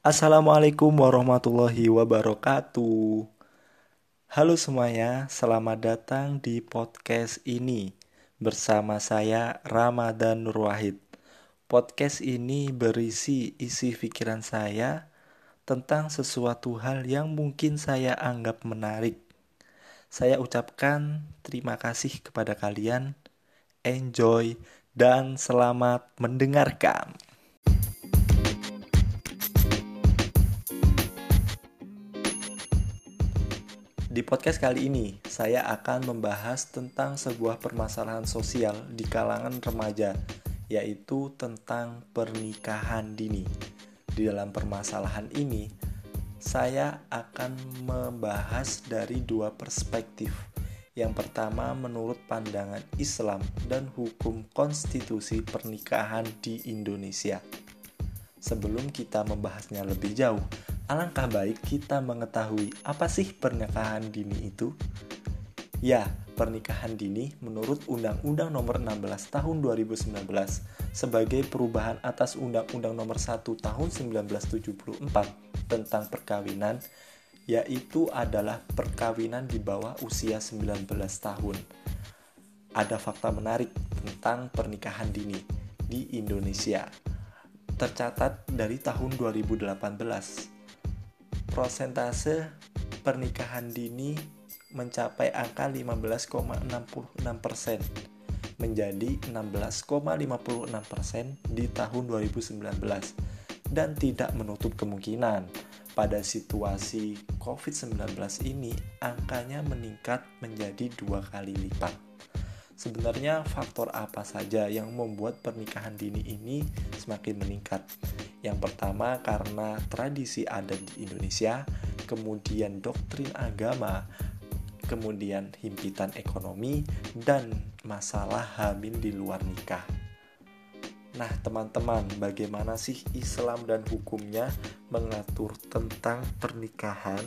Assalamualaikum warahmatullahi wabarakatuh. Halo semuanya, selamat datang di podcast ini bersama saya Ramadan Nur Wahid. Podcast ini berisi isi pikiran saya tentang sesuatu hal yang mungkin saya anggap menarik. Saya ucapkan terima kasih kepada kalian. Enjoy dan selamat mendengarkan. Di podcast kali ini, saya akan membahas tentang sebuah permasalahan sosial di kalangan remaja, yaitu tentang pernikahan dini. Di dalam permasalahan ini, saya akan membahas dari dua perspektif. Yang pertama, menurut pandangan Islam dan hukum konstitusi pernikahan di Indonesia. Sebelum kita membahasnya lebih jauh, Alangkah baik kita mengetahui apa sih pernikahan dini itu? Ya, pernikahan dini menurut Undang-Undang Nomor 16 Tahun 2019 sebagai perubahan atas Undang-Undang Nomor 1 Tahun 1974 tentang perkawinan yaitu adalah perkawinan di bawah usia 19 tahun. Ada fakta menarik tentang pernikahan dini di Indonesia. Tercatat dari tahun 2018 prosentase pernikahan dini mencapai angka 15,66% menjadi 16,56% di tahun 2019 dan tidak menutup kemungkinan pada situasi COVID-19 ini angkanya meningkat menjadi dua kali lipat. Sebenarnya faktor apa saja yang membuat pernikahan dini ini semakin meningkat? Yang pertama karena tradisi adat di Indonesia, kemudian doktrin agama, kemudian himpitan ekonomi, dan masalah hamil di luar nikah. Nah, teman-teman, bagaimana sih Islam dan hukumnya mengatur tentang pernikahan?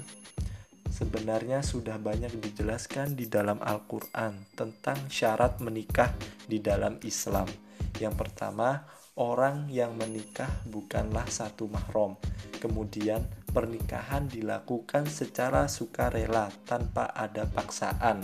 Sebenarnya sudah banyak dijelaskan di dalam Al-Quran tentang syarat menikah di dalam Islam. Yang pertama, orang yang menikah bukanlah satu mahram. Kemudian, pernikahan dilakukan secara sukarela tanpa ada paksaan.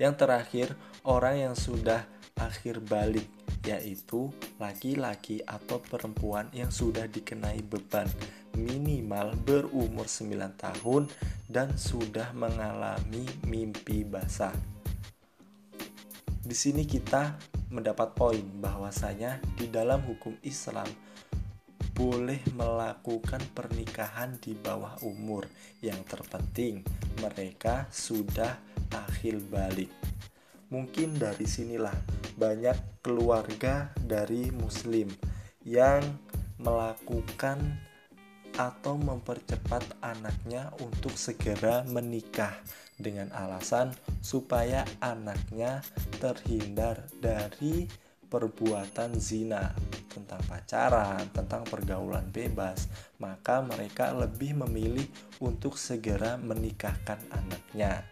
Yang terakhir, orang yang sudah akhir balik, yaitu laki-laki atau perempuan yang sudah dikenai beban minimal berumur 9 tahun dan sudah mengalami mimpi basah. Di sini kita mendapat poin bahwasanya di dalam hukum Islam boleh melakukan pernikahan di bawah umur. Yang terpenting mereka sudah akhir balik. Mungkin dari sinilah banyak keluarga dari muslim yang melakukan atau mempercepat anaknya untuk segera menikah dengan alasan supaya anaknya terhindar dari perbuatan zina, tentang pacaran, tentang pergaulan bebas, maka mereka lebih memilih untuk segera menikahkan anaknya.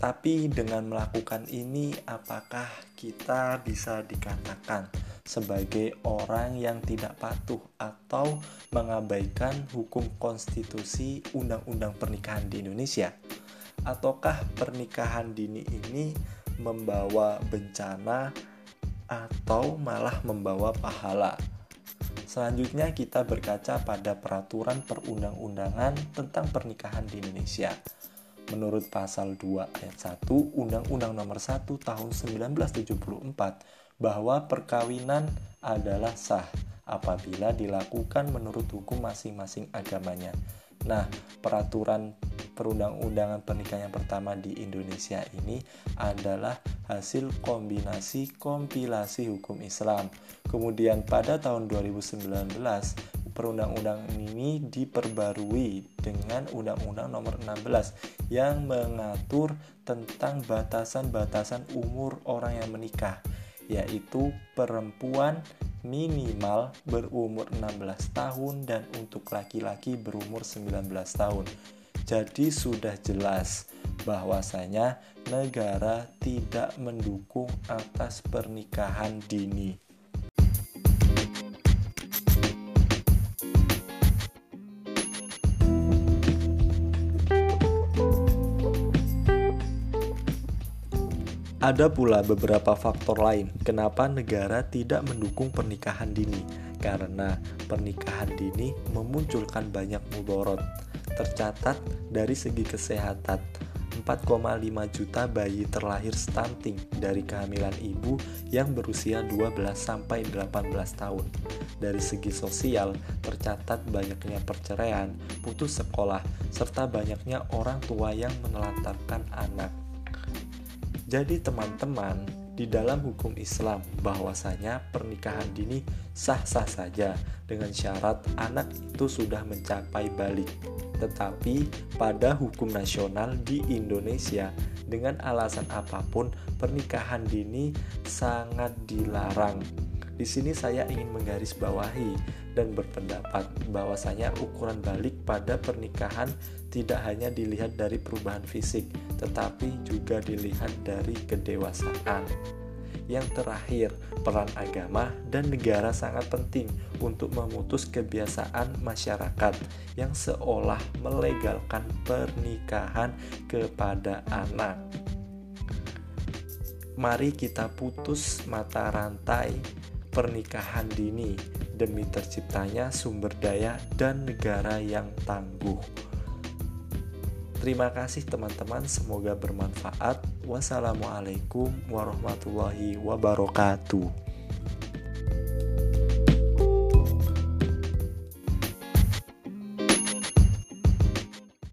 Tapi dengan melakukan ini, apakah kita bisa dikatakan sebagai orang yang tidak patuh atau mengabaikan hukum konstitusi undang-undang pernikahan di Indonesia? Ataukah pernikahan dini ini membawa bencana atau malah membawa pahala? Selanjutnya kita berkaca pada peraturan perundang-undangan tentang pernikahan di Indonesia. Menurut pasal 2 ayat 1 Undang-Undang Nomor 1 Tahun 1974 bahwa perkawinan adalah sah apabila dilakukan menurut hukum masing-masing agamanya. Nah, peraturan perundang-undangan pernikahan yang pertama di Indonesia ini adalah hasil kombinasi kompilasi hukum Islam. Kemudian pada tahun 2019, perundang-undangan ini diperbarui dengan Undang-Undang Nomor 16 yang mengatur tentang batasan-batasan umur orang yang menikah yaitu perempuan minimal berumur 16 tahun dan untuk laki-laki berumur 19 tahun. Jadi sudah jelas bahwasanya negara tidak mendukung atas pernikahan dini. Ada pula beberapa faktor lain kenapa negara tidak mendukung pernikahan dini, karena pernikahan dini memunculkan banyak mudarat. Tercatat dari segi kesehatan, 4,5 juta bayi terlahir stunting dari kehamilan ibu yang berusia 12 sampai 18 tahun. Dari segi sosial, tercatat banyaknya perceraian, putus sekolah, serta banyaknya orang tua yang menelantarkan anak. Jadi teman-teman, di dalam hukum Islam bahwasanya pernikahan dini sah-sah saja dengan syarat anak itu sudah mencapai balik. Tetapi pada hukum nasional di Indonesia dengan alasan apa pun pernikahan dini sangat dilarang. Di sini saya ingin menggarisbawahi dan berpendapat bahwasanya ukuran balik pada pernikahan tidak hanya dilihat dari perubahan fisik, tetapi juga dilihat dari kedewasaan. Yang terakhir, peran agama dan negara sangat penting untuk memutus kebiasaan masyarakat yang seolah melegalkan pernikahan kepada anak. Mari kita putus mata rantai pernikahan dini demi terciptanya sumber daya dan negara yang tangguh. Terima kasih teman-teman, semoga bermanfaat. Wassalamualaikum warahmatullahi wabarakatuh.